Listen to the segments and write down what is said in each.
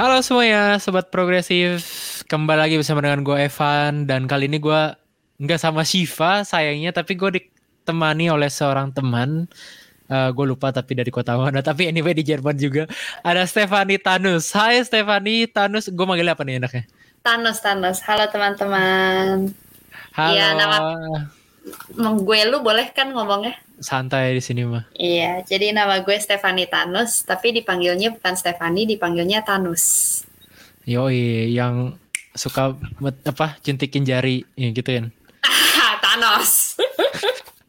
Halo semuanya, sobat progresif. Kembali lagi bersama dengan gue Evan dan kali ini gue nggak sama Shiva sayangnya, tapi gue ditemani oleh seorang teman. Uh, gue lupa tapi dari kota mana. Tapi anyway di Jerman juga ada Stefani Tanus. Hai Stefani Tanus, gue manggil apa nih enaknya? Tanus Tanus. Halo teman-teman. Halo. Iya nama gue lu boleh kan ngomongnya? santai di sini mah. Iya, jadi nama gue Stefani Tanus, tapi dipanggilnya bukan Stefani, dipanggilnya Tanus. Yoi, yang suka apa cintikin jari ya gitu kan. Thanos.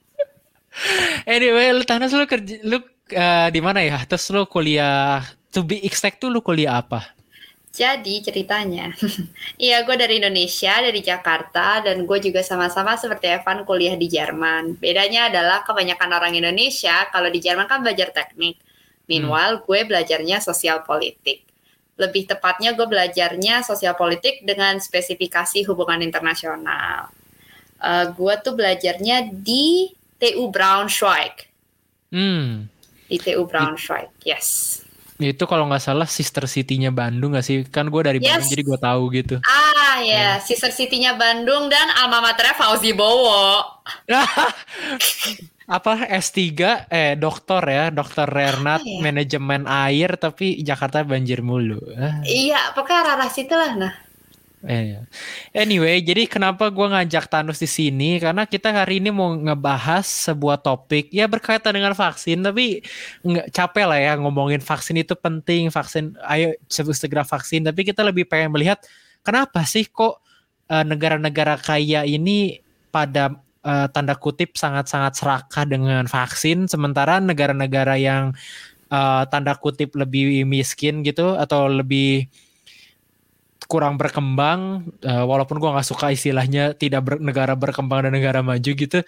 anyway, lu Thanos lu kerja lu uh, di mana ya? Terus lu kuliah to be exact tuh lu kuliah apa? Jadi ceritanya, iya gue dari Indonesia, dari Jakarta, dan gue juga sama-sama seperti Evan kuliah di Jerman. Bedanya adalah kebanyakan orang Indonesia, kalau di Jerman kan belajar teknik. Meanwhile, hmm. gue belajarnya sosial politik. Lebih tepatnya gue belajarnya sosial politik dengan spesifikasi hubungan internasional. Uh, gue tuh belajarnya di TU Braunschweig. Hmm. Di TU Braunschweig, yes. Itu kalau nggak salah sister city-nya Bandung nggak sih? Kan gue dari yes. Bandung jadi gue tahu gitu. Ah ya, yeah. sister city-nya Bandung dan alma maternya Fauzi Bowo. apa S3 eh dokter ya, dokter Rernat ah, iya. manajemen air tapi Jakarta banjir mulu. Ah. Iya, pokoknya arah situ lah nah. Eh, anyway, jadi kenapa gue ngajak Tanus di sini? Karena kita hari ini mau ngebahas sebuah topik ya berkaitan dengan vaksin, tapi nggak capek lah ya ngomongin vaksin itu penting, vaksin, ayo segera vaksin. Tapi kita lebih pengen melihat kenapa sih kok uh, negara-negara kaya ini pada uh, tanda kutip sangat-sangat serakah dengan vaksin, sementara negara-negara yang uh, tanda kutip lebih miskin gitu atau lebih kurang berkembang uh, walaupun gue nggak suka istilahnya tidak ber, negara berkembang dan negara maju gitu.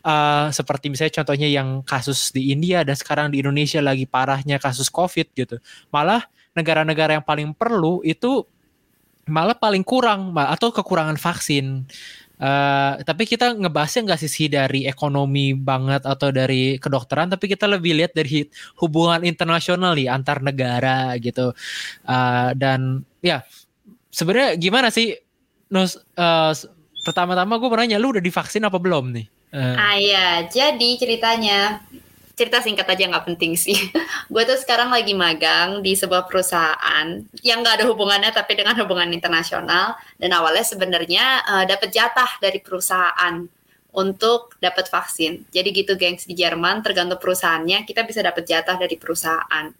Uh, seperti misalnya contohnya yang kasus di India dan sekarang di Indonesia lagi parahnya kasus COVID gitu. Malah negara-negara yang paling perlu itu malah paling kurang atau kekurangan vaksin. Uh, tapi kita ngebahasnya nggak sisi dari ekonomi banget atau dari kedokteran, tapi kita lebih lihat dari hubungan internasional nih antar negara gitu. Uh, dan ya sebenarnya gimana sih Nus uh, pertama-tama gue mau nanya lu udah divaksin apa belum nih? Uh. Ah ya, jadi ceritanya cerita singkat aja nggak penting sih. gue tuh sekarang lagi magang di sebuah perusahaan yang nggak ada hubungannya tapi dengan hubungan internasional dan awalnya sebenarnya uh, dapat jatah dari perusahaan untuk dapat vaksin. Jadi gitu gengs di Jerman tergantung perusahaannya kita bisa dapat jatah dari perusahaan.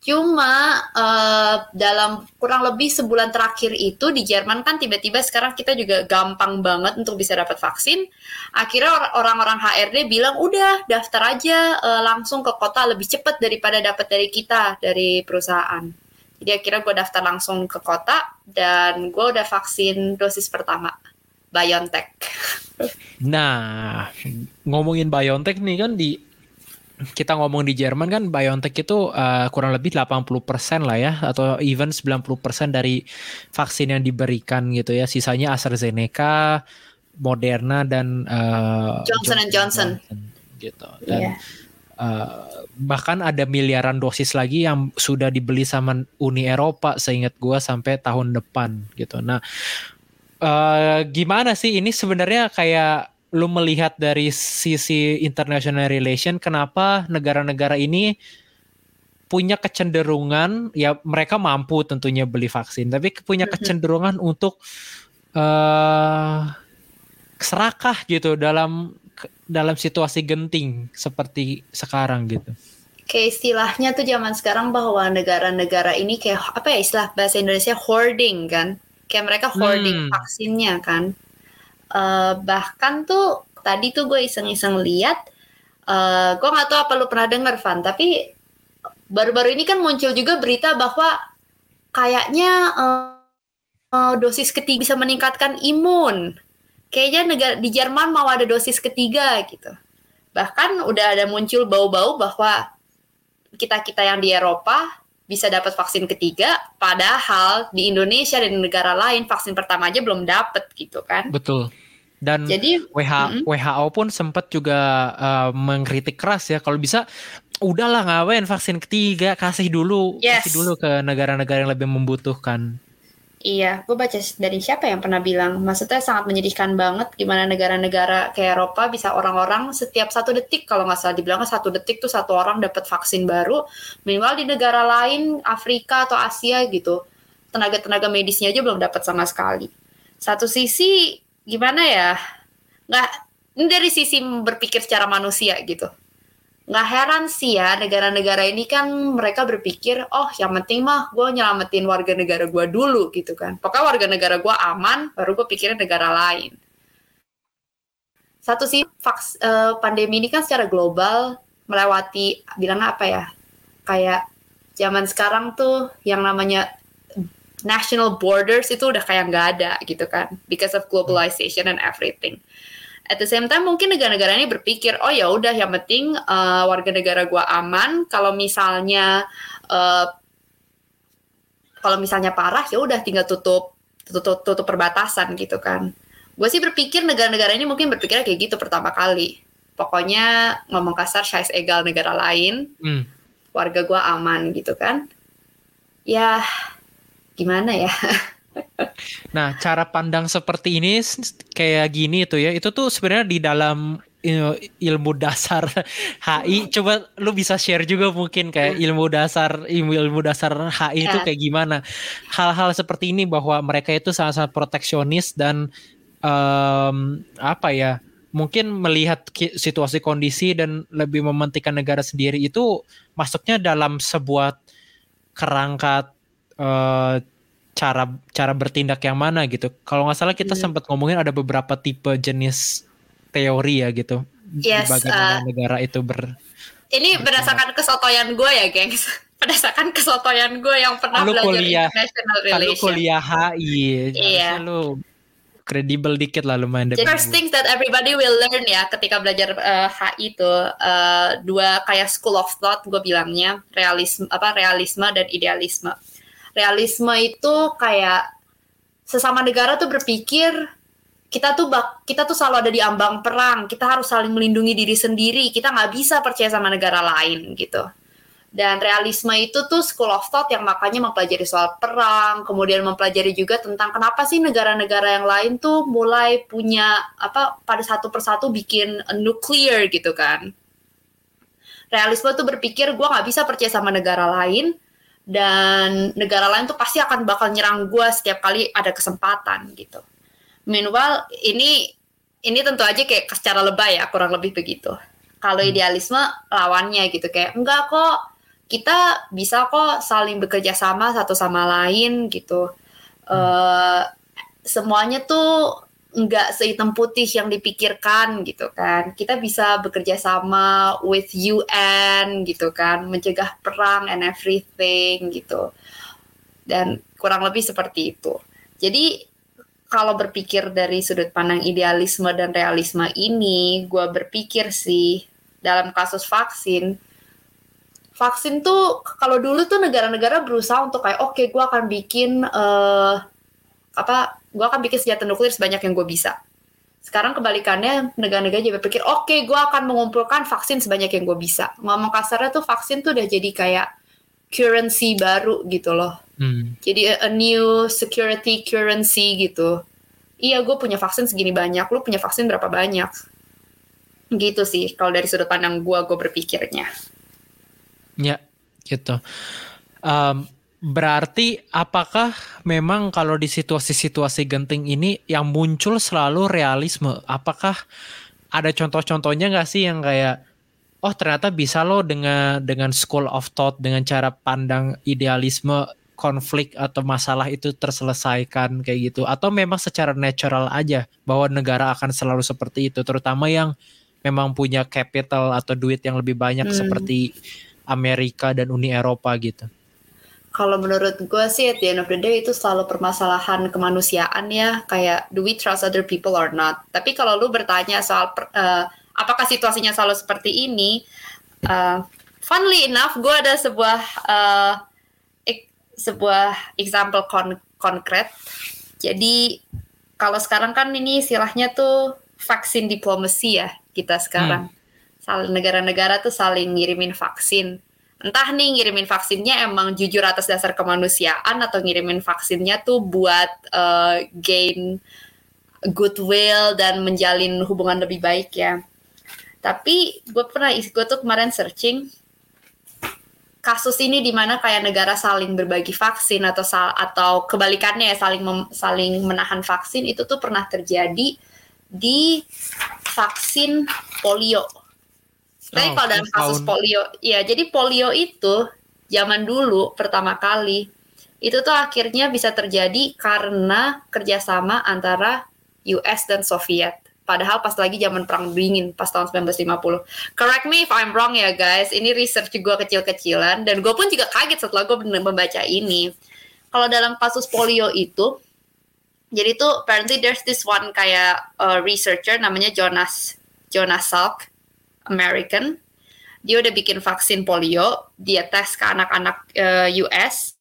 Cuma uh, dalam kurang lebih sebulan terakhir itu di Jerman kan tiba-tiba sekarang kita juga gampang banget untuk bisa dapat vaksin. Akhirnya orang-orang HRD bilang udah daftar aja uh, langsung ke kota lebih cepat daripada dapat dari kita dari perusahaan. Jadi akhirnya gue daftar langsung ke kota dan gue udah vaksin dosis pertama. BioNTech. Nah, ngomongin BioNTech nih kan di kita ngomong di Jerman kan BioNTech itu uh, kurang lebih 80% lah ya atau even 90% dari vaksin yang diberikan gitu ya. Sisanya AstraZeneca, Moderna dan uh, Johnson, Johnson Johnson gitu. Dan yeah. Iya. uh, bahkan ada miliaran dosis lagi yang sudah dibeli sama Uni Eropa seingat gua sampai tahun depan gitu. Nah, uh, gimana sih ini sebenarnya kayak lu melihat dari sisi international relation kenapa negara-negara ini punya kecenderungan ya mereka mampu tentunya beli vaksin tapi punya mm-hmm. kecenderungan untuk uh, serakah gitu dalam dalam situasi genting seperti sekarang gitu. Kayak istilahnya tuh zaman sekarang bahwa negara-negara ini kayak apa ya istilah bahasa Indonesia hoarding kan? Kayak mereka hoarding hmm. vaksinnya kan uh, bahkan tuh tadi tuh gue iseng-iseng lihat uh, gue nggak tahu apa lu pernah denger Van tapi baru-baru ini kan muncul juga berita bahwa kayaknya uh, uh, dosis ketiga bisa meningkatkan imun. Kayaknya negara di Jerman mau ada dosis ketiga gitu. Bahkan udah ada muncul bau-bau bahwa kita kita yang di Eropa bisa dapat vaksin ketiga, padahal di Indonesia dan di negara lain vaksin pertama aja belum dapat gitu kan? Betul. Dan Jadi, WHO, mm -hmm. WHO pun sempat juga uh, mengkritik keras ya kalau bisa udahlah ngapain vaksin ketiga kasih dulu Yes. kasih dulu ke negara-negara yang lebih membutuhkan. Iya, gue baca dari siapa yang pernah bilang, maksudnya sangat menyedihkan banget gimana negara-negara kayak Eropa bisa orang-orang setiap satu detik, kalau nggak salah dibilang satu detik tuh satu orang dapat vaksin baru, minimal di negara lain, Afrika atau Asia gitu, tenaga-tenaga medisnya aja belum dapat sama sekali. Satu sisi gimana ya, nggak ini dari sisi berpikir secara manusia gitu nggak heran sih ya negara-negara ini kan mereka berpikir oh yang penting mah gue nyelamatin warga negara gue dulu gitu kan. Pokoknya warga negara gue aman baru gue pikirin negara lain. Satu sih vaks, eh, pandemi ini kan secara global melewati bilang apa ya kayak zaman sekarang tuh yang namanya national borders itu udah kayak nggak ada gitu kan because of globalization and everything at the same time mungkin negara-negara ini berpikir oh ya udah yang penting uh, warga negara gua aman. Kalau misalnya uh, kalau misalnya parah ya udah tinggal tutup tutup tutup perbatasan gitu kan. Gue sih berpikir negara-negara ini mungkin berpikirnya kayak gitu pertama kali. Pokoknya ngomong kasar size egal negara lain Hmm. warga gua aman gitu kan. Ya gimana ya Nah, cara pandang seperti ini kayak gini tuh ya, itu tuh sebenarnya di dalam il- ilmu dasar HI. Coba lu bisa share juga mungkin kayak ilmu dasar ilmu ilmu dasar HI itu Ya. kayak gimana. Hal-hal seperti ini bahwa mereka itu sangat-sangat proteksionis dan em, apa ya? Mungkin melihat situasi kondisi dan lebih mementingkan negara sendiri itu masuknya dalam sebuah kerangka eh, cara cara bertindak yang mana gitu. Kalau nggak salah kita Hmm. sempat ngomongin ada beberapa tipe jenis teori ya gitu. Yes, bagaimana uh, negara itu ber ini berdasarkan kesotoyan gue ya gengs berdasarkan kesotoyan gue yang pernah Lu belajar kuliah- international kalau relations kuliah HI Iya. lu kredibel dikit lah lumayan Jadi first things that everybody will learn ya ketika belajar eh, HI itu eh, dua kayak school of thought gue bilangnya realisme apa realisme dan idealisme. Realisme itu kayak sesama negara tuh berpikir kita tuh bak kita tuh selalu ada di ambang perang kita harus saling melindungi diri sendiri kita nggak bisa percaya sama negara lain gitu. Dan realisme itu tuh school of thought yang makanya mempelajari soal perang kemudian mempelajari juga tentang kenapa sih negara-negara yang lain tuh mulai punya apa pada satu persatu bikin nuklir gitu kan. Realisme tuh berpikir gue nggak bisa percaya sama negara lain dan negara lain tuh pasti akan bakal nyerang gue setiap kali ada kesempatan gitu Meanwhile ini ini tentu aja kayak secara lebay ya kurang lebih begitu. Kalau idealisme lawannya gitu kayak enggak kok kita bisa kok saling bekerja sama satu sama lain gitu. Eh semuanya tuh enggak sehitam putih yang dipikirkan gitu kan. Kita bisa bekerja sama with UN gitu kan, mencegah perang and everything gitu. Dan kurang lebih seperti itu. Jadi kalau berpikir dari sudut pandang idealisme dan realisme ini, gue berpikir sih dalam kasus vaksin, vaksin tuh kalau dulu tuh negara-negara berusaha untuk kayak oke gue akan bikin eh, apa, gue akan bikin senjata nuklir sebanyak yang gue bisa. Sekarang kebalikannya negara-negara jadi berpikir oke gue akan mengumpulkan vaksin sebanyak yang gue bisa. Ngomong kasarnya tuh vaksin tuh udah jadi kayak currency baru gitu loh Hmm. jadi a new security currency gitu. Iya, gue punya vaksin segini banyak, lu punya vaksin berapa banyak? Gitu sih, kalau dari sudut pandang gue, gue berpikirnya. Ya, gitu. Em, berarti apakah memang kalau di situasi-situasi genting ini yang muncul selalu realisme? Apakah ada contoh-contohnya nggak sih yang kayak oh ternyata bisa loh dengan dengan school of thought dengan cara pandang idealisme konflik atau masalah itu terselesaikan kayak gitu atau memang secara natural aja bahwa negara akan selalu seperti itu terutama yang memang punya capital atau duit yang lebih banyak Hmm. seperti Amerika dan Uni Eropa gitu. Kalau menurut gue sih, at the end of the day, itu selalu permasalahan kemanusiaan ya. Kayak, do we trust other people or not? Tapi kalau lu bertanya soal, per- eh, apakah situasinya selalu seperti ini, eh, funnily enough, gue ada sebuah eh, ek- sebuah example kon- konkret. Jadi, kalau sekarang kan ini istilahnya tuh vaksin diplomasi ya, kita sekarang. saling negara-negara tuh saling ngirimin vaksin. Entah nih ngirimin vaksinnya emang jujur atas dasar kemanusiaan atau ngirimin vaksinnya tuh buat uh, gain goodwill dan menjalin hubungan lebih baik ya. Tapi gue pernah gue tuh kemarin searching kasus ini di mana kayak negara saling berbagi vaksin atau sal atau kebalikannya ya saling saling menahan vaksin itu tuh pernah terjadi di vaksin polio. Tapi oh, kalau dalam kasus polio, ya jadi polio itu zaman dulu pertama kali itu tuh akhirnya bisa terjadi karena kerjasama antara US dan Soviet. Padahal pas lagi zaman perang dingin pas tahun 1950. Correct me if I'm wrong ya guys. Ini research gue kecil-kecilan dan gue pun juga kaget setelah gue membaca ini. Kalau dalam kasus polio itu, jadi tuh apparently there's this one kayak uh, researcher namanya Jonas Jonas Salk, American. Dia udah bikin vaksin polio, dia tes ke anak-anak uh, US.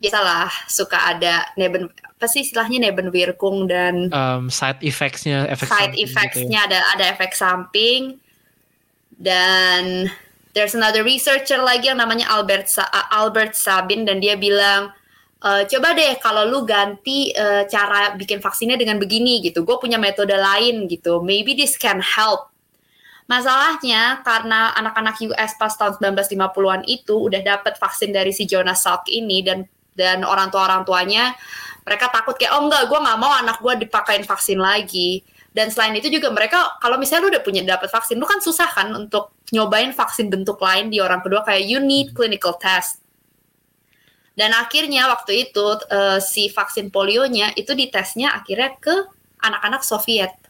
Biasalah suka ada neben apa sih istilahnya nebenwirkung dan um, side effects-nya efek side gitu effects-nya gitu ya. ada ada efek samping dan there's another researcher lagi yang namanya Albert Sa Albert Sabin dan dia bilang e, coba deh kalau lu ganti uh, cara bikin vaksinnya dengan begini gitu gue punya metode lain gitu maybe this can help Masalahnya karena anak-anak US pas tahun 1950-an itu udah dapat vaksin dari si Jonas Salk ini dan dan orang tua orang tuanya mereka takut kayak oh enggak gue nggak mau anak gue dipakein vaksin lagi. Dan selain itu juga mereka kalau misalnya lu udah punya dapat vaksin lu kan susah kan untuk nyobain vaksin bentuk lain di orang kedua kayak you need clinical test. Dan akhirnya waktu itu uh, si vaksin polionya itu ditesnya akhirnya ke anak-anak Soviet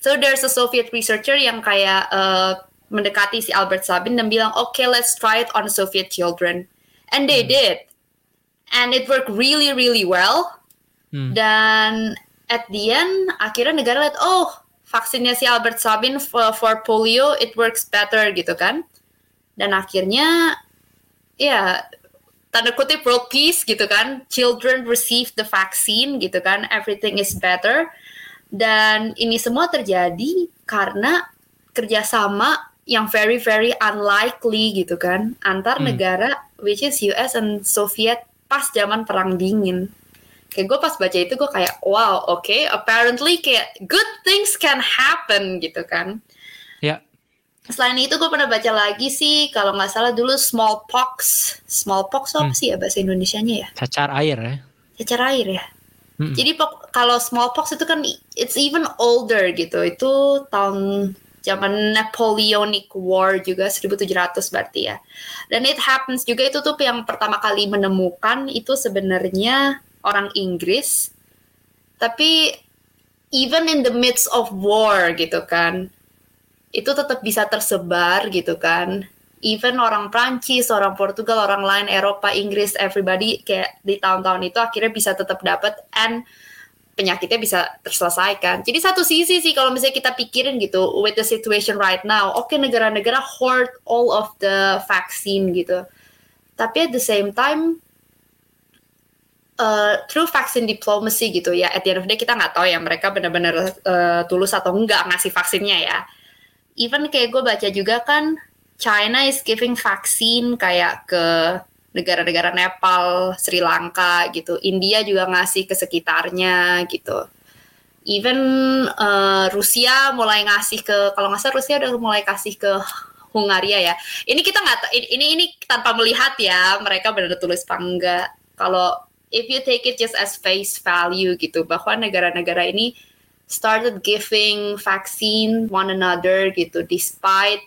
so there's a Soviet researcher yang kayak uh, mendekati si Albert Sabin dan bilang oke okay, let's try it on Soviet children. And they hmm. did. And it worked really really well. Hmm. dan at the end akhirnya negara lihat oh vaksinnya si Albert Sabin for, for polio it works better gitu kan. Dan akhirnya ya tanda kutip world peace gitu kan. Children receive the vaccine gitu kan. Everything is better dan ini semua terjadi karena kerjasama yang very very unlikely gitu kan antar hmm. negara which is US and Soviet pas zaman perang dingin kayak gue pas baca itu gue kayak wow oke okay, apparently kayak good things can happen gitu kan ya yeah. selain itu gue pernah baca lagi sih kalau nggak salah dulu smallpox smallpox apa hmm. sih ya bahasa Indonesia-nya ya cacar air ya cacar air ya hmm. jadi kalau smallpox itu kan it's even older gitu itu tahun zaman Napoleonic War juga 1700 berarti ya. Dan it happens juga itu tuh yang pertama kali menemukan itu sebenarnya orang Inggris. Tapi even in the midst of war gitu kan, itu tetap bisa tersebar gitu kan. Even orang Prancis, orang Portugal, orang lain Eropa, Inggris, everybody kayak di tahun-tahun itu akhirnya bisa tetap dapat and penyakitnya bisa terselesaikan. Jadi satu sisi sih kalau misalnya kita pikirin gitu with the situation right now, oke okay, negara-negara hoard all of the vaccine gitu. Tapi at the same time uh, through vaccine diplomacy gitu ya, at the end of the day kita nggak tahu ya mereka benar-benar uh, tulus atau enggak ngasih vaksinnya ya. Even kayak gue baca juga kan China is giving vaksin kayak ke negara-negara Nepal, Sri Lanka gitu. India juga ngasih ke sekitarnya gitu. Even uh, Rusia mulai ngasih ke kalau nggak salah Rusia udah mulai kasih ke Hungaria ya. Ini kita nggak ini ini tanpa melihat ya mereka benar tulis apa enggak. Kalau if you take it just as face value gitu bahwa negara-negara ini started giving vaccine one another gitu despite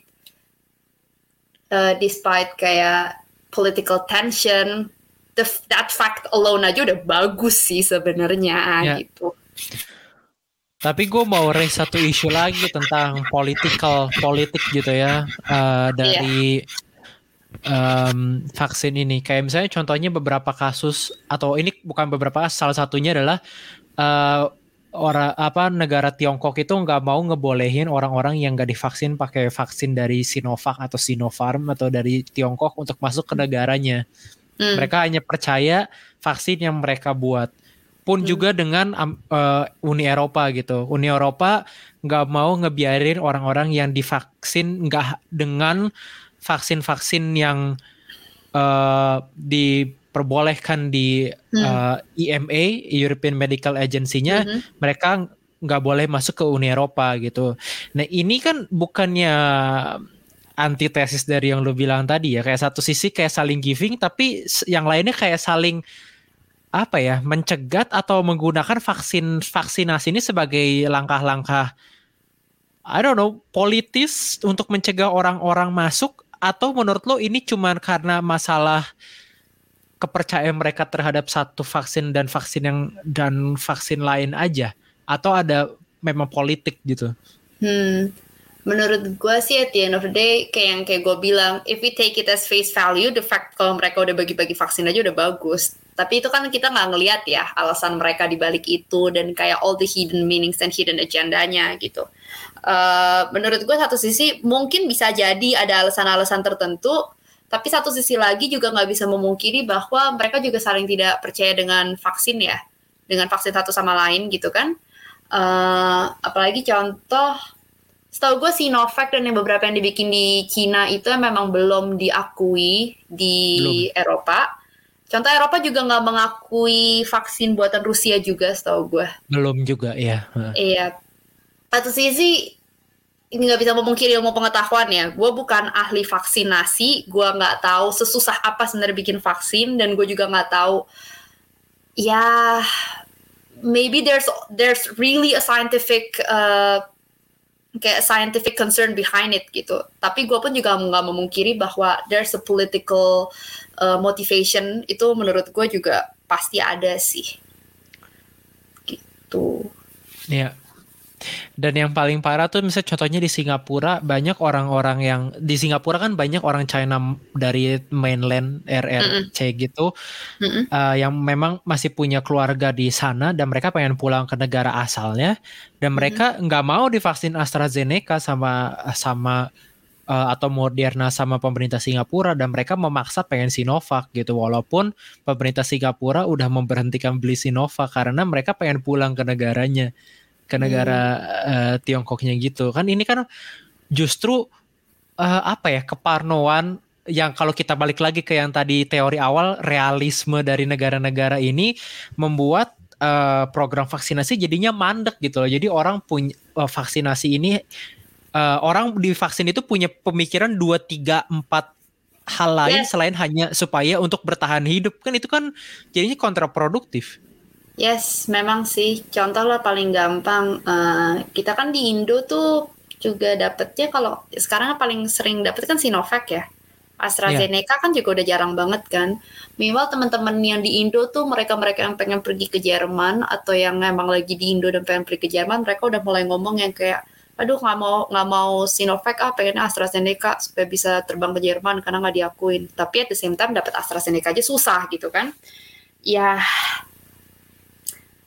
uh, despite kayak political tension the, that fact alone aja udah bagus sih sebenarnya ya. gitu tapi gue mau raise satu isu lagi tentang political politik gitu ya uh, dari yeah. um, vaksin ini. Kayak misalnya contohnya beberapa kasus atau ini bukan beberapa salah satunya adalah uh, orang apa negara Tiongkok itu nggak mau ngebolehin orang-orang yang nggak divaksin pakai vaksin dari Sinovac atau Sinopharm atau dari Tiongkok untuk masuk ke negaranya. Hmm. Mereka hanya percaya vaksin yang mereka buat. pun juga dengan uh, Uni Eropa gitu. Uni Eropa nggak mau ngebiarin orang-orang yang divaksin nggak dengan vaksin-vaksin yang uh, diperbolehkan di hmm. uh, EMA European Medical Agency-nya hmm. mereka nggak boleh masuk ke Uni Eropa gitu. Nah ini kan bukannya antitesis dari yang lu bilang tadi ya kayak satu sisi kayak saling giving tapi yang lainnya kayak saling apa ya mencegat atau menggunakan vaksin vaksinasi ini sebagai langkah-langkah I don't know politis untuk mencegah orang-orang masuk atau menurut lo ini cuma karena masalah kepercayaan mereka terhadap satu vaksin dan vaksin yang dan vaksin lain aja? Atau ada memang politik gitu? Hmm, menurut gue sih at the end of the day kayak yang kayak gue bilang if we take it as face value the fact kalau mereka udah bagi-bagi vaksin aja udah bagus. Tapi itu kan kita nggak ngelihat ya alasan mereka dibalik itu dan kayak all the hidden meanings and hidden agendanya gitu. Uh, menurut gue satu sisi mungkin bisa jadi ada alasan-alasan tertentu tapi satu sisi lagi juga nggak bisa memungkiri bahwa mereka juga saling tidak percaya dengan vaksin ya. Dengan vaksin satu sama lain gitu kan. Uh, apalagi contoh setahu gue Sinovac dan yang beberapa yang dibikin di Cina itu memang belum diakui di belum. Eropa. Contoh Eropa juga nggak mengakui vaksin buatan Rusia juga setahu gue belum juga ya iya. Satu sisi ini nggak bisa memungkiri ilmu pengetahuan ya. Gue bukan ahli vaksinasi, gue nggak tahu sesusah apa sebenarnya bikin vaksin dan gue juga nggak tahu ya maybe there's there's really a scientific uh, kayak scientific concern behind it gitu. Tapi gue pun juga nggak memungkiri bahwa there's a political uh, motivation itu menurut gue juga pasti ada sih. Gitu. Iya. Dan yang paling parah tuh misalnya contohnya di Singapura banyak orang-orang yang di Singapura kan banyak orang China dari mainland RRC mm -mm. gitu mm -mm. Uh, yang memang masih punya keluarga di sana dan mereka pengen pulang ke negara asalnya dan mereka nggak mm -hmm. mau divaksin AstraZeneca sama sama uh, atau Moderna sama pemerintah Singapura dan mereka memaksa pengen Sinovac gitu walaupun pemerintah Singapura udah memberhentikan beli Sinovac karena mereka pengen pulang ke negaranya ke negara hmm. uh, Tiongkoknya gitu kan ini kan justru uh, apa ya keparnoan yang kalau kita balik lagi ke yang tadi teori awal realisme dari negara-negara ini membuat uh, program vaksinasi jadinya mandek gitu loh. Jadi orang punya uh, vaksinasi ini uh, orang di vaksin itu punya pemikiran 2 3 4 hal lain yes. selain hanya supaya untuk bertahan hidup kan itu kan jadinya kontraproduktif. Yes, memang sih. Contoh lah paling gampang. Uh, kita kan di Indo tuh juga dapetnya kalau sekarang paling sering dapet kan Sinovac ya. AstraZeneca yeah. kan juga udah jarang banget kan. Minimal teman-teman yang di Indo tuh mereka-mereka yang pengen pergi ke Jerman atau yang emang lagi di Indo dan pengen pergi ke Jerman, mereka udah mulai ngomong yang kayak, aduh nggak mau nggak mau Sinovac ah pengen AstraZeneca supaya bisa terbang ke Jerman karena nggak diakuin. Tapi at the same time dapat AstraZeneca aja susah gitu kan. Ya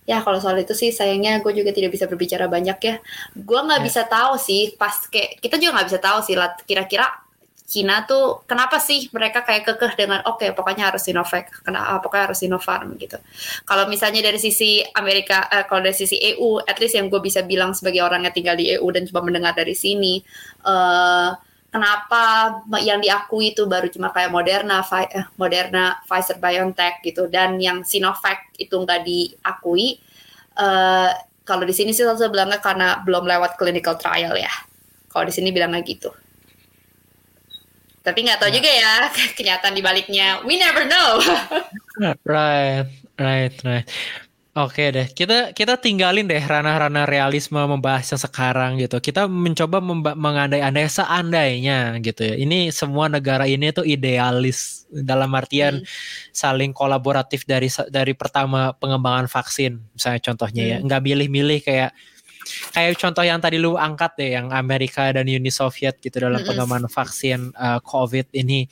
ya kalau soal itu sih sayangnya gue juga tidak bisa berbicara banyak ya. Gue nggak yeah. bisa tahu sih pas kayak kita juga nggak bisa tahu sih kira-kira Cina tuh kenapa sih mereka kayak kekeh dengan oke okay, pokoknya harus Sinovac kenapa pokoknya harus Sinopharm gitu. Kalau misalnya dari sisi Amerika eh, kalau dari sisi EU at least yang gue bisa bilang sebagai orang yang tinggal di EU dan coba mendengar dari sini uh, kenapa yang diakui itu baru cuma kayak Moderna, eh, Moderna, Pfizer, BioNTech gitu, dan yang Sinovac itu nggak diakui. Uh, kalau di sini sih saya bilangnya karena belum lewat clinical trial ya. Kalau di sini bilangnya gitu. Tapi nggak tahu ya. juga ya kenyataan di baliknya. We never know. right, right, right. Oke deh, kita kita tinggalin deh ranah-ranah realisme membahas yang sekarang gitu. Kita mencoba mengandai-andai seandainya gitu ya. Ini semua negara ini tuh idealis dalam artian hmm. saling kolaboratif dari dari pertama pengembangan vaksin, misalnya contohnya ya. hmm. ya. Nggak milih-milih kayak kayak contoh yang tadi lu angkat deh, yang Amerika dan Uni Soviet gitu dalam hmm. pengembangan vaksin uh, COVID ini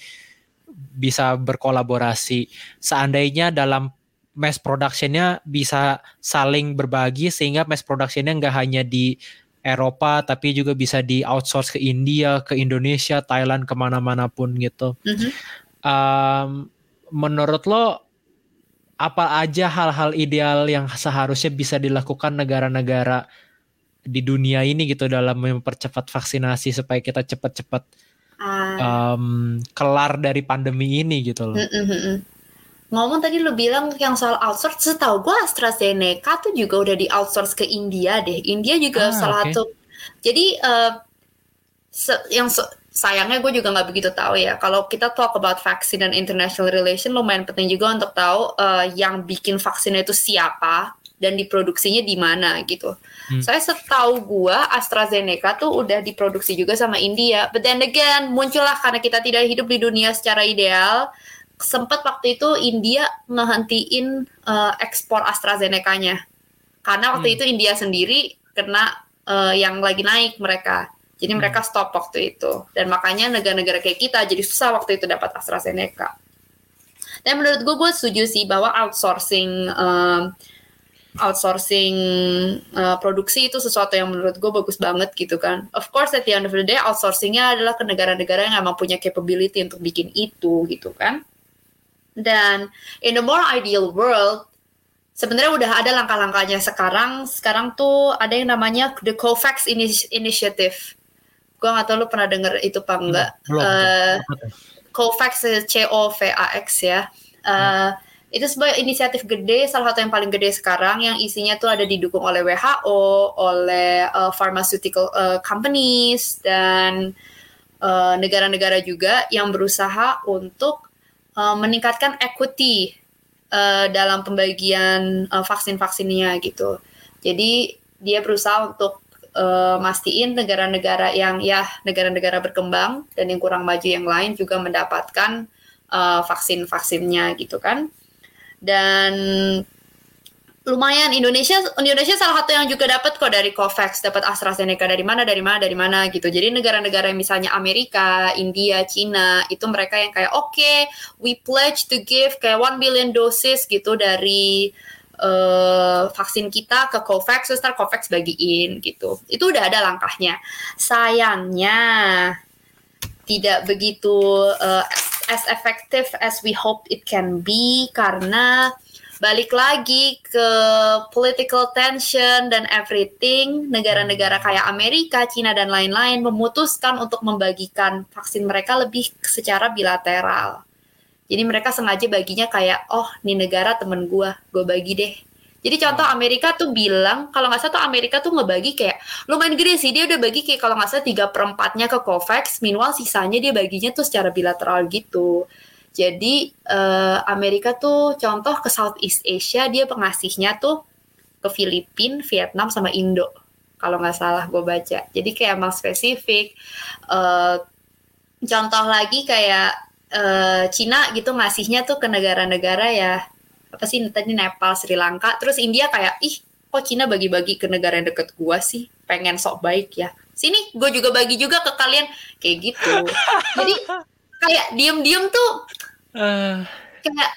bisa berkolaborasi. Seandainya dalam mass productionnya bisa saling berbagi sehingga mass productionnya nggak hanya di Eropa tapi juga bisa di outsource ke India, ke Indonesia, Thailand, ke mana-mana pun gitu. Mm -hmm. um, menurut lo apa aja hal-hal ideal yang seharusnya bisa dilakukan negara-negara di dunia ini gitu dalam mempercepat vaksinasi supaya kita cepat-cepat um, kelar dari pandemi ini gitu loh. Mm -mm. Ngomong tadi lu bilang yang soal outsource, setahu gue AstraZeneca tuh juga udah di outsource ke India deh. India juga ah, salah okay. satu. Jadi uh, yang so, sayangnya gue juga nggak begitu tahu ya. Kalau kita talk about vaksin dan international relation, lumayan penting juga untuk tahu uh, yang bikin vaksin itu siapa dan diproduksinya di mana gitu. Hmm. Saya setahu gua AstraZeneca tuh udah diproduksi juga sama India. But then again, muncullah karena kita tidak hidup di dunia secara ideal, sempat waktu itu India ngehentiin uh, ekspor AstraZeneca-nya. Karena waktu hmm. itu India sendiri kena uh, yang lagi naik mereka. Jadi hmm. mereka stop waktu itu. Dan makanya negara-negara kayak kita jadi susah waktu itu dapat AstraZeneca. Dan menurut gue, gue setuju sih bahwa outsourcing uh, outsourcing uh, produksi itu sesuatu yang menurut gue bagus banget gitu kan. Of course at the end of the day outsourcingnya adalah ke negara-negara yang emang punya capability untuk bikin itu gitu kan. Dan in the more ideal world sebenarnya udah ada langkah-langkahnya sekarang. Sekarang tuh ada yang namanya the COVAX Initiative. Gue gak tau lu pernah denger itu apa enggak. Hmm, uh, COVAX C O V A X ya. Uh, hmm itu sebuah inisiatif gede, salah satu yang paling gede sekarang yang isinya tuh ada didukung oleh WHO, oleh uh, pharmaceutical uh, companies dan uh, negara-negara uh, juga yang berusaha untuk uh, meningkatkan equity uh, dalam pembagian uh, vaksin-vaksinnya gitu. Jadi dia berusaha untuk uh, mastiin negara-negara yang ya negara-negara berkembang dan yang kurang maju yang lain juga mendapatkan uh, vaksin-vaksinnya gitu kan dan lumayan Indonesia Indonesia salah satu yang juga dapat kok dari Covax dapat AstraZeneca dari mana dari mana dari mana gitu. Jadi negara-negara yang misalnya Amerika India Cina itu mereka yang kayak oke okay, we pledge to give kayak one billion dosis gitu dari uh, vaksin kita ke Covax. Terus Covax bagiin gitu. Itu udah ada langkahnya. Sayangnya tidak begitu uh, as effective as we hope it can be karena balik lagi ke political tension dan everything negara-negara kayak Amerika, Cina dan lain-lain memutuskan untuk membagikan vaksin mereka lebih secara bilateral. Jadi mereka sengaja baginya kayak oh nih negara temen gue, gue bagi deh. Jadi contoh Amerika tuh bilang kalau nggak salah tuh Amerika tuh ngebagi kayak lumayan gede sih dia udah bagi kayak kalau nggak salah tiga perempatnya ke Covax, minimal sisanya dia baginya tuh secara bilateral gitu. Jadi uh, Amerika tuh contoh ke Southeast Asia dia pengasihnya tuh ke Filipina, Vietnam sama Indo kalau nggak salah gue baca. Jadi kayak emang spesifik. Uh, contoh lagi kayak uh, Cina gitu ngasihnya tuh ke negara-negara ya apa sih tadi Nepal, Sri Lanka, terus India kayak ih kok Cina bagi-bagi ke negara yang deket gua sih, pengen sok baik ya. Sini gue juga bagi juga ke kalian kayak gitu. Jadi kayak diem-diem tuh uh. kayak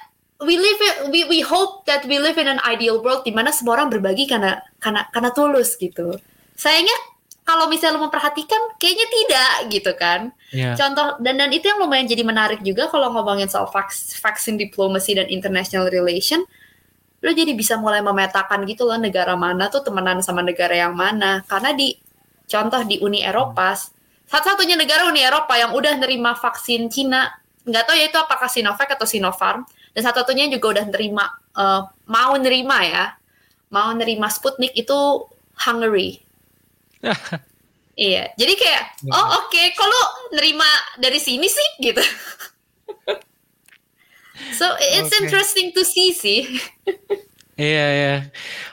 we live we we hope that we live in an ideal world di mana semua orang berbagi karena karena karena tulus gitu. Sayangnya kalau misalnya lo memperhatikan kayaknya tidak gitu kan yeah. contoh dan dan itu yang lumayan jadi menarik juga kalau ngomongin soal vaks, vaksin diplomasi dan international relation lo jadi bisa mulai memetakan gitu loh negara mana tuh temenan sama negara yang mana karena di contoh di Uni Eropa satu-satunya negara Uni Eropa yang udah nerima vaksin Cina nggak tahu ya itu apakah Sinovac atau Sinopharm dan satu-satunya juga udah nerima uh, mau nerima ya mau nerima Sputnik itu Hungary iya, jadi kayak iya. oh oke, okay, kalau nerima dari sini sih gitu. so it's okay. interesting to see sih. Iya iya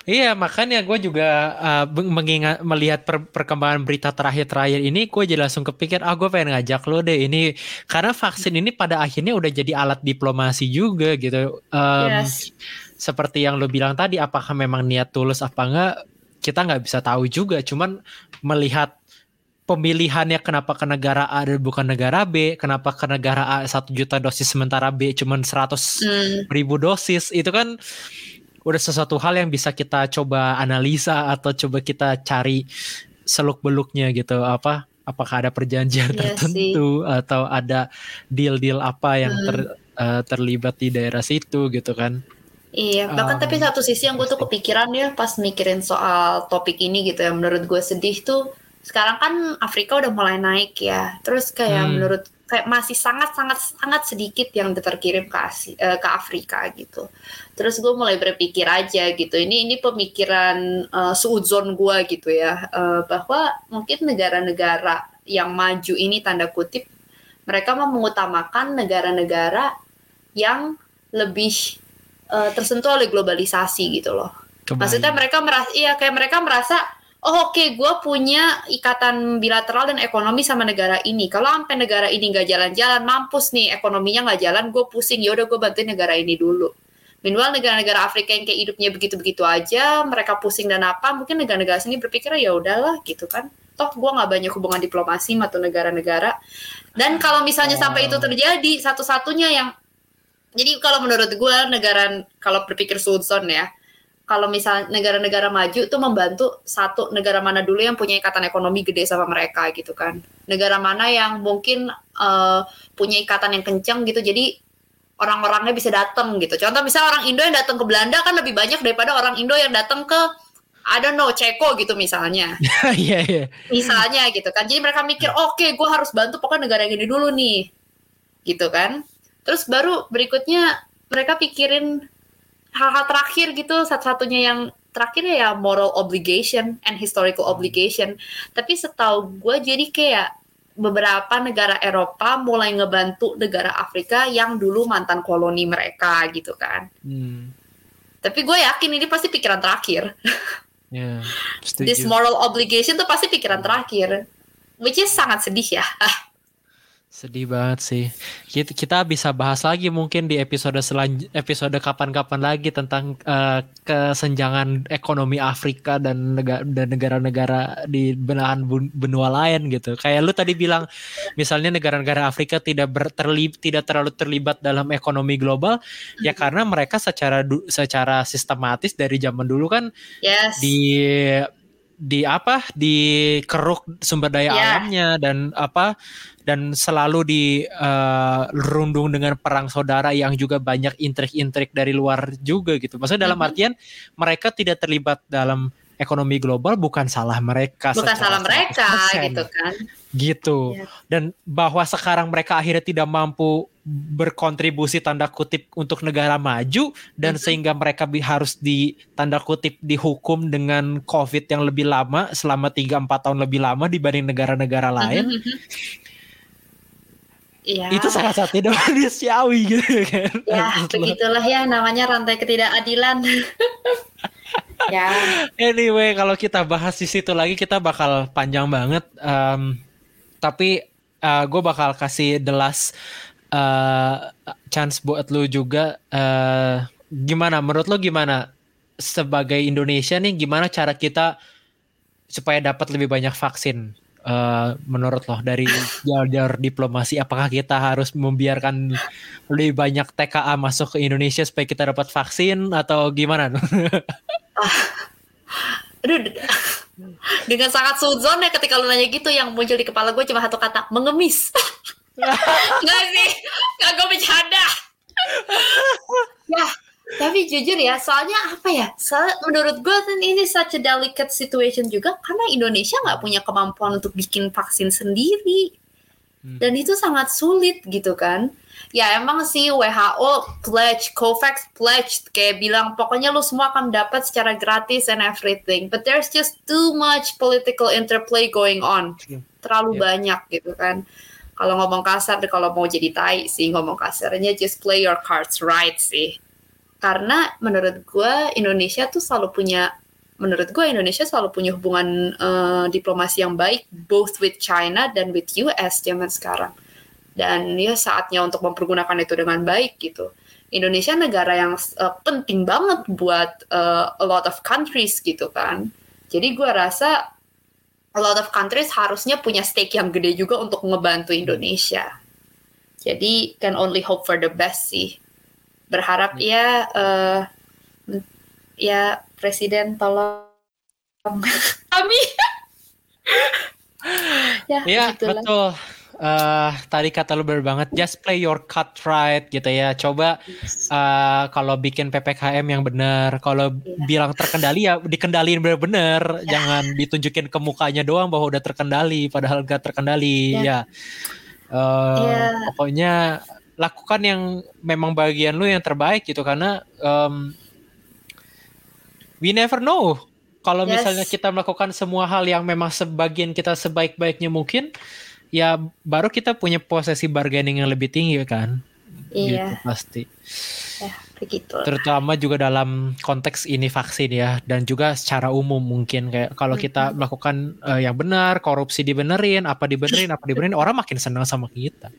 iya makanya gue juga uh, mengingat melihat per, perkembangan berita terakhir-terakhir ini gue jadi langsung kepikir ah gue pengen ngajak lo deh ini karena vaksin ini pada akhirnya udah jadi alat diplomasi juga gitu um, yes. seperti yang lo bilang tadi apakah memang niat tulus apa enggak kita nggak bisa tahu juga cuman melihat pemilihannya kenapa ke negara A dan bukan negara B, kenapa ke negara A satu juta dosis sementara B cuma seratus hmm. ribu dosis, itu kan udah sesuatu hal yang bisa kita coba analisa atau coba kita cari seluk beluknya gitu apa apakah ada perjanjian iya tertentu sih. atau ada deal-deal apa yang hmm. ter, uh, terlibat di daerah situ gitu kan Iya, bahkan Um, tapi satu sisi yang gue tuh kepikiran ya pas mikirin soal topik ini gitu ya, menurut gue sedih tuh sekarang kan Afrika udah mulai naik ya, terus kayak Hmm. menurut kayak masih sangat sangat sangat sedikit yang terkirim ke Asi- eh, ke Afrika gitu. Terus gue mulai berpikir aja gitu, ini ini pemikiran uh, suudzon gue gitu ya, eh, bahwa mungkin negara-negara yang maju ini tanda kutip mereka mau mengutamakan negara-negara yang lebih eh, tersentuh oleh globalisasi gitu loh. kebayang. Maksudnya mereka merasa, iya kayak mereka merasa, oh oke, gue punya ikatan bilateral dan ekonomi sama negara ini. Kalau sampai negara ini nggak jalan-jalan, mampus nih ekonominya nggak jalan, gue pusing. Ya udah gue bantuin negara ini dulu. Meanwhile negara-negara Afrika yang kayak hidupnya begitu-begitu aja, mereka pusing dan apa, mungkin negara-negara sini berpikir ya udahlah gitu kan. Toh gue nggak banyak hubungan diplomasi sama tuh negara-negara. Dan kalau misalnya sampai itu terjadi, satu-satunya yang jadi kalau menurut gue negara kalau berpikir sudzon ya, kalau misalnya negara-negara maju tuh membantu satu negara mana dulu yang punya ikatan ekonomi gede sama mereka gitu kan. Negara mana yang mungkin eh, punya ikatan yang kenceng gitu. Jadi orang-orangnya bisa datang gitu. Contoh misalnya orang Indo yang datang ke Belanda kan lebih banyak daripada orang Indo yang datang ke I don't know, Ceko gitu misalnya. Iya iya. misalnya gitu kan. Jadi mereka mikir oke gue harus bantu pokoknya negara yang ini dulu nih. Gitu kan. Terus baru berikutnya mereka pikirin hal-hal terakhir gitu satu-satunya yang terakhir ya moral obligation and historical obligation. Tapi setahu gue jadi kayak beberapa negara Eropa mulai ngebantu negara Afrika yang dulu mantan koloni mereka gitu kan. Hmm. tapi gue yakin ini pasti pikiran terakhir. Ya, this moral obligation tuh pasti pikiran terakhir. Which is sangat sedih ya Sedih banget sih. Kita, kita bisa bahas lagi mungkin di episode selanj episode kapan-kapan lagi tentang eh, kesenjangan ekonomi Afrika dan negara dan negara-negara di belahan bun- benua lain gitu. Kayak lu tadi bilang misalnya negara-negara Afrika tidak ber- terlib- tidak terlalu terlibat dalam ekonomi global ya karena mereka secara secara sistematis dari zaman dulu kan yes di di apa di keruk sumber daya Ya. alamnya dan apa dan selalu di rundung dengan perang saudara yang juga banyak intrik-intrik dari luar juga gitu. Maksudnya dalam Mhm. artian mereka tidak terlibat dalam ekonomi global bukan salah mereka bukan salah mereka 100%, gitu kan gitu. Iya. Dan bahwa sekarang mereka akhirnya tidak mampu berkontribusi tanda kutip untuk negara maju dan Mhm. sehingga mereka bi- harus di tanda kutip dihukum dengan COVID yang lebih lama selama 3-4 tahun lebih lama dibanding negara-negara lain. Iya. Itu salah satunya manusiawi gitu kan. ya begitulah ya namanya rantai ketidakadilan ya Anyway, kalau kita bahas di situ lagi kita bakal panjang banget. Em, tapi gue bakal kasih the last eh, chance buat lu juga. eh, gimana? Menurut lu gimana? Sebagai Indonesia nih, gimana cara kita supaya dapat lebih banyak vaksin? Eh, menurut lo dari jalur diplomasi, apakah kita harus membiarkan lebih banyak TKA masuk ke Indonesia supaya kita dapat vaksin atau gimana? aduh d- dengan sangat sudzon ya ketika lu nanya gitu yang muncul di kepala gue cuma satu kata mengemis. Nggak sih? Nggak gue bercanda. Ya tapi jujur ya soalnya apa ya soalnya menurut gue kan ini such a delicate situation juga karena Indonesia nggak punya kemampuan untuk bikin vaksin sendiri Hmm. dan itu sangat sulit gitu kan ya emang sih WHO pledge Covax pledge kayak bilang pokoknya lu semua akan dapat secara gratis and everything but there's just too much political interplay going on Yeah. terlalu Yeah. banyak gitu kan kalau ngomong kasar kalau mau jadi tai sih ngomong kasarnya just play your cards right sih karena menurut gue Indonesia tuh selalu punya menurut gue Indonesia selalu punya hubungan eh, diplomasi yang baik both with China dan with US zaman sekarang. Dan ya saatnya untuk mempergunakan itu dengan baik gitu. Indonesia negara yang eh, penting banget buat eh, a lot of countries gitu kan. Jadi gue rasa a lot of countries harusnya punya stake yang gede juga untuk ngebantu Indonesia. Jadi can only hope for the best sih berharap ya eh, ya presiden tolong kami ya begitulah. betul. uh, tadi kata lu bener banget, just play your cut right gitu ya. Coba uh, kalau bikin ppkm yang benar, kalau yeah. bilang terkendali ya dikendaliin bener-bener, yeah. jangan ditunjukin ke mukanya doang bahwa udah terkendali, padahal gak terkendali yeah. ya. Uh, yeah. Pokoknya lakukan yang memang bagian lu yang terbaik gitu karena um, we never know kalau yes. misalnya kita melakukan semua hal yang memang sebagian kita sebaik-baiknya mungkin, ya baru kita punya posisi bargaining yang lebih tinggi kan. Iya. Gitu, pasti. Ya, begitu. Terutama juga dalam konteks ini vaksin ya dan juga secara umum mungkin kayak kalau kita melakukan uh, yang benar, korupsi dibenerin, apa dibenerin, apa dibenerin, orang makin senang sama kita.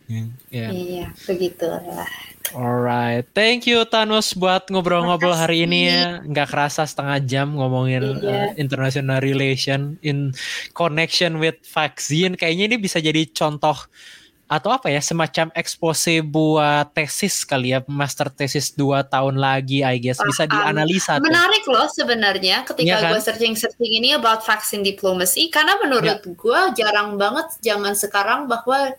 Yeah. Iya, begitu lah. Alright, thank you Thanos buat ngobrol-ngobrol hari ini ya. Nggak kerasa setengah jam ngomongin yeah. uh, international relation in connection with vaccine. Kayaknya ini bisa jadi contoh atau apa ya semacam expose buat tesis kali ya master tesis dua tahun lagi I guess bisa dianalisa menarik tuh. loh sebenarnya ketika ya kan? gue searching searching ini about vaccine diplomacy karena menurut ya. gue jarang banget jangan sekarang bahwa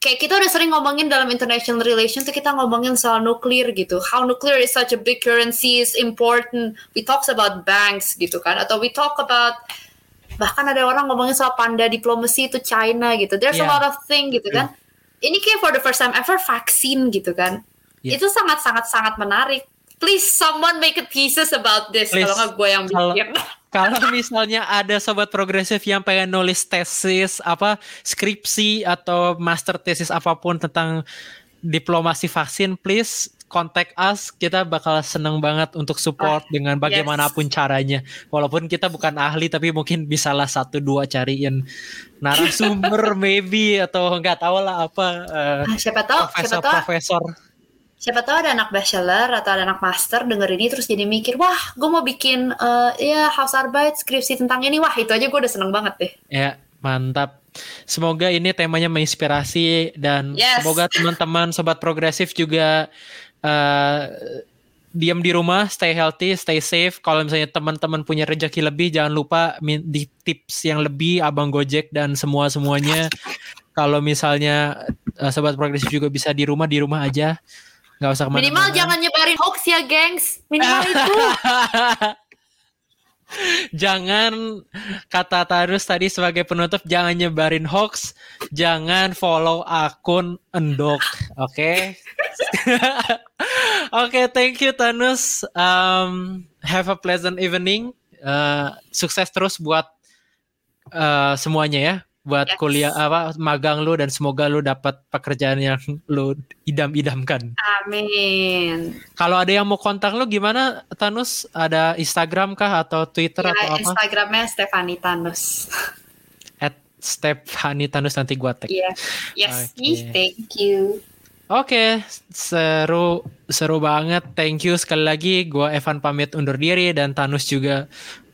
kayak kita udah sering ngomongin dalam international relation tuh kita ngomongin soal nuklir gitu. How nuclear is such a big currency is important. We talks about banks gitu kan atau we talk about bahkan ada orang ngomongin soal panda diplomasi itu China gitu. There's yeah. a lot of thing gitu kan. Ini kayak for the first time ever vaksin gitu kan. Yeah. Itu sangat sangat sangat menarik. Please someone make a thesis about this kalau nggak gue yang bikin. Kalau misalnya ada sobat progresif yang pengen nulis tesis apa skripsi atau master tesis apa pun tentang diplomasi vaksin, please contact us. Kita bakal seneng banget untuk support ah, dengan bagaimanapun yes. caranya. Walaupun kita bukan ahli tapi mungkin bisalah satu dua cariin narasumber maybe atau nggak tahu lah apa uh, siapa tahu profesor siapa tahu profesor siapa tahu ada anak bachelor atau ada anak master denger ini terus jadi mikir wah gue mau bikin uh, ya Hausarbeit skripsi tentang ini wah itu aja gue udah seneng banget deh ya mantap semoga ini temanya menginspirasi dan yes. semoga teman-teman sobat progresif juga uh, diam di rumah stay healthy stay safe kalau misalnya teman-teman punya rezeki lebih jangan lupa di tips yang lebih abang gojek dan semua semuanya kalau misalnya uh, sobat progresif juga bisa di rumah di rumah aja Gak usah ke mana Minimal jangan nyebarin hoax ya, gengs. Minimal itu. jangan kata Tarus tadi sebagai penutup jangan nyebarin hoax, jangan follow akun endok, oke? Okay? oke, okay, thank you Tanus. Um, have a pleasant evening. Uh, sukses terus buat uh, semuanya ya buat yes. kuliah apa magang lu dan semoga lu dapat pekerjaan yang lu idam-idamkan. Amin. Kalau ada yang mau kontak lu gimana Tanus? Ada Instagram kah atau Twitter ya, atau apa? Instagramnya Stefani Tanus. At Stefani Tanus nanti gua tag. Iya. Yes, okay. thank you. Oke, seru seru banget. Thank you sekali lagi. Gua Evan pamit undur diri dan Tanus juga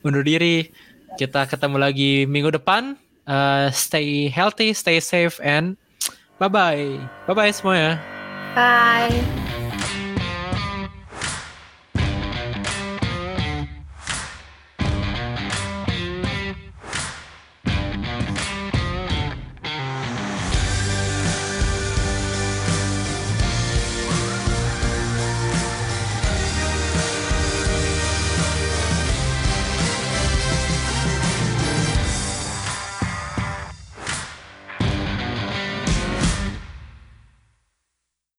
undur diri. Kita ketemu lagi minggu depan uh, stay healthy, stay safe, and bye bye. Bye bye semuanya. Bye.